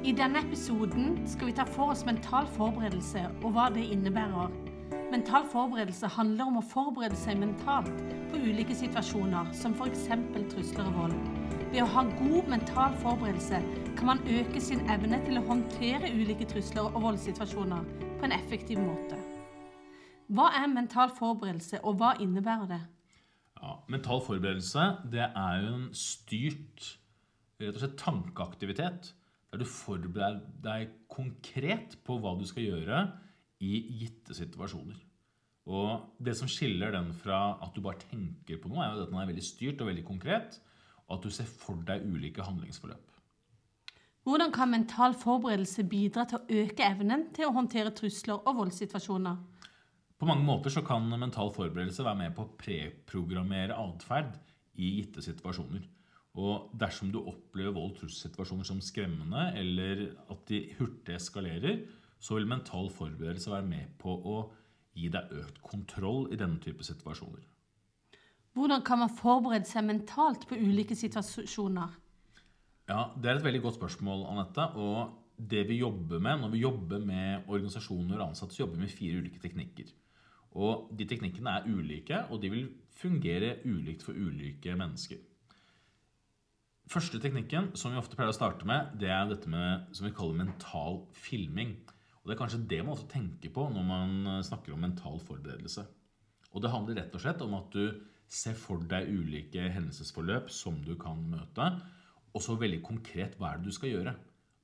I denne episoden skal vi ta for oss mental forberedelse og hva det innebærer. Mental forberedelse handler om å forberede seg mentalt på ulike situasjoner, som f.eks. trusler og vold. Ved å ha god mental forberedelse kan man øke sin evne til å håndtere ulike trusler og voldssituasjoner på en effektiv måte. Hva er mental forberedelse, og hva innebærer det? Ja, mental forberedelse det er jo en styrt rett og slett tankeaktivitet der du forbereder deg konkret på hva du skal gjøre i gitte situasjoner. Og Det som skiller den fra at du bare tenker på noe, er jo at den er veldig styrt og veldig konkret, og at du ser for deg ulike handlingsforløp. Hvordan kan mental forberedelse bidra til å øke evnen til å håndtere trusler og voldssituasjoner? På mange måter så kan mental forberedelse være med på å preprogrammere atferd i gitte situasjoner. Og dersom du opplever vold- og trusselsituasjoner som skremmende, eller at de hurtig eskalerer, så vil mental forberedelse være med på å gi deg økt kontroll i denne type situasjoner. Hvordan kan man forberede seg mentalt på ulike situasjoner? Ja, Det er et veldig godt spørsmål, Anette. Og det vi jobber med når vi jobber med organisasjoner og ansatte, så jobber vi med fire ulike teknikker. Og de teknikkene er ulike, og de vil fungere ulikt for ulike mennesker. Første teknikken som vi ofte pleier å starte med, det er dette med som vi kaller mental filming. Og Det er kanskje det man også tenker på når man eh, snakker om mental forberedelse. Og Det handler rett og slett om at du ser for deg ulike hendelsesforløp som du kan møte. Og så veldig konkret hva er det du skal gjøre.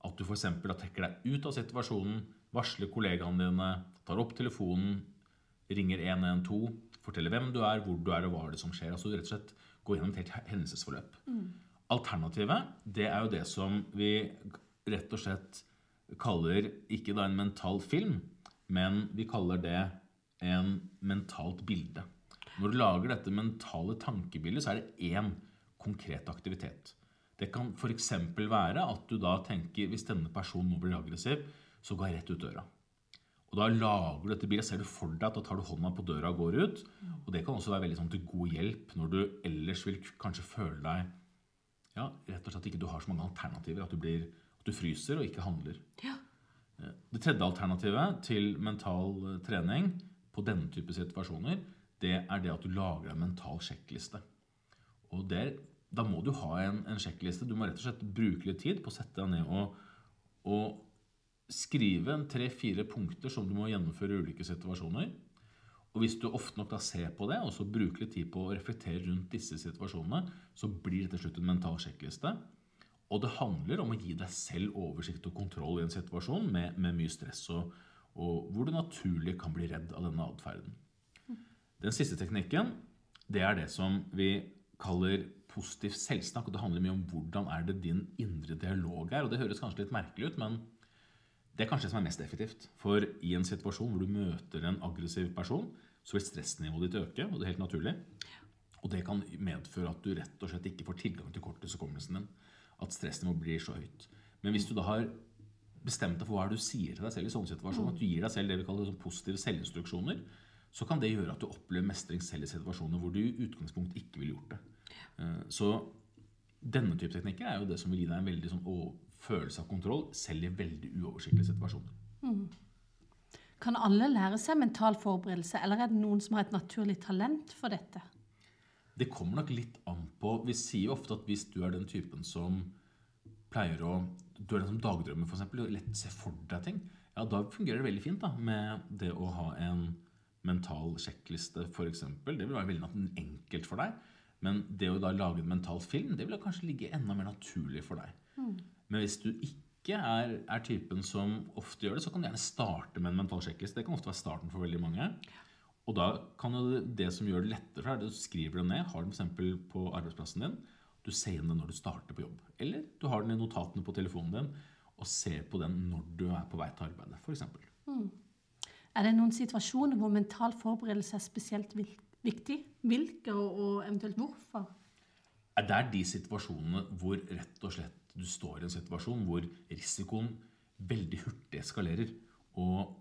At du f.eks. trekker deg ut av situasjonen, varsler kollegaene dine, tar opp telefonen, ringer 112, forteller hvem du er, hvor du er og hva er det som skjer. Altså rett og slett gå gjennom et helt hendelsesforløp. Mm. Alternativet det er jo det som vi rett og slett kaller ikke da en mental film, men vi kaller det en mentalt bilde. Når du lager dette mentale tankebildet, så er det én konkret aktivitet. Det kan f.eks. være at du da tenker hvis denne personen nå blir aggressiv, så går jeg rett ut døra. Og Da lager du dette bildet, ser du for deg at da tar du hånda på døra og går ut. Og Det kan også være veldig sånn til god hjelp når du ellers vil kanskje føle deg ja, rett og slett ikke du har så mange alternativer. At du, blir, at du fryser og ikke handler. Ja. Eh, det tredje alternativet til mental eh, trening på denne type situasjoner, det er det at du lager en mental sjekkliste. Og der, Da må du ha en, en, sjekkliste. Du må rett og slett bruke litt tid på å sette deg ned og, og skrive tre-fire punkter som du må gjennomføre i ulike situasjoner. Og hvis du ofte nok da ser på det, og så bruker litt tid på å reflektere rundt disse situasjonene, så blir det til slutt en mental sjekkliste. Og det handler om å gi deg selv oversikt og kontroll i en situasjon med, med mye stress, og, og, hvor du naturlig kan bli redd av denne atferden. Den siste teknikken det er det som vi kaller positiv selvsnakk. og Det handler mye om hvordan er det din indre dialog er. og Det høres kanskje litt merkelig ut, men det er kanskje det som er mest effektivt. For i en situasjon hvor du møter en aggressiv person, så vil stressnivået ditt øke, og det er helt naturlig. Og det kan medføre at du rett og slett ikke får tilgang til korttidshukommelsen din. At stressnivået blir så høyt. Men hvis du da har bestemt deg for hva du sier til deg selv i sånne situasjoner, at du gir deg selv det vi kaller sånn positive selvinstruksjoner, så kan det gjøre at du opplever mestring selv i situasjoner hvor du i utgangspunktet ikke ville gjort det. Eh, så denne type teknikker er jo det som vil gi deg en veldig sånn følelse av kontroll, selv i veldig uoversiktlige situasjoner. Mm. Kan alle lære seg mental forberedelse, eller er det noen som har et naturlig talent for dette? Det kommer nok litt an på Vi sier jo ofte at hvis du er den typen som pleier å Du er den som dagdrømmer, f.eks., og lett ser for deg ting, ja, da fungerer det veldig fint da, med det å ha en mental sjekkliste, f.eks. Det vil være veldig enkelt for deg. Men det å da lage en mental film, det vil kanskje ligge enda mer naturlig for deg. Mm. Men hvis du ikke er, er, typen som ofte gjør det, så kan du gjerne starte med en mental sjekkliste. Det kan ofte være starten for veldig mange. Og da kan jo det som gjør det lettere for deg, du skriver det ned, har det f.eks. på arbeidsplassen din. Du ser den når du starter på jobb. Eller du har den i notatene på telefonen din og ser på den når du er på vei til arbeidet, f.eks. Mm. Er det noen situasjoner hvor mental forberedelse er spesielt viktig? Hvilke, og eventuelt hvorfor? Det er de situasjonene hvor rett og slett du står i en situasjon hvor risikoen veldig hurtig eskalerer. Og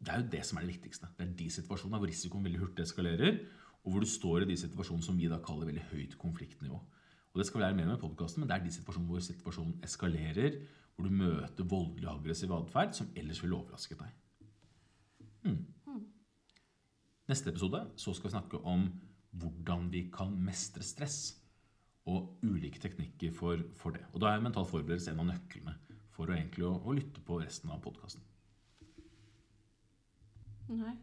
det er jo det som er det viktigste. Det er de situasjonene hvor risikoen veldig hurtig eskalerer, og hvor du står i de situasjonene som vi da kaller veldig høyt konfliktnivå. Og det skal vi lære mer om i podkasten, men det er de situasjonene hvor situasjonen eskalerer, hvor du møter voldelig aggressiv atferd som ellers ville overrasket deg. Hmm. Neste episode så skal vi snakke om hvordan vi kan mestre stress. Og ulike teknikker for, for det. Og da er mental forberedelse en av nøklene for å, egentlig å, å lytte på resten av podkasten. Nei.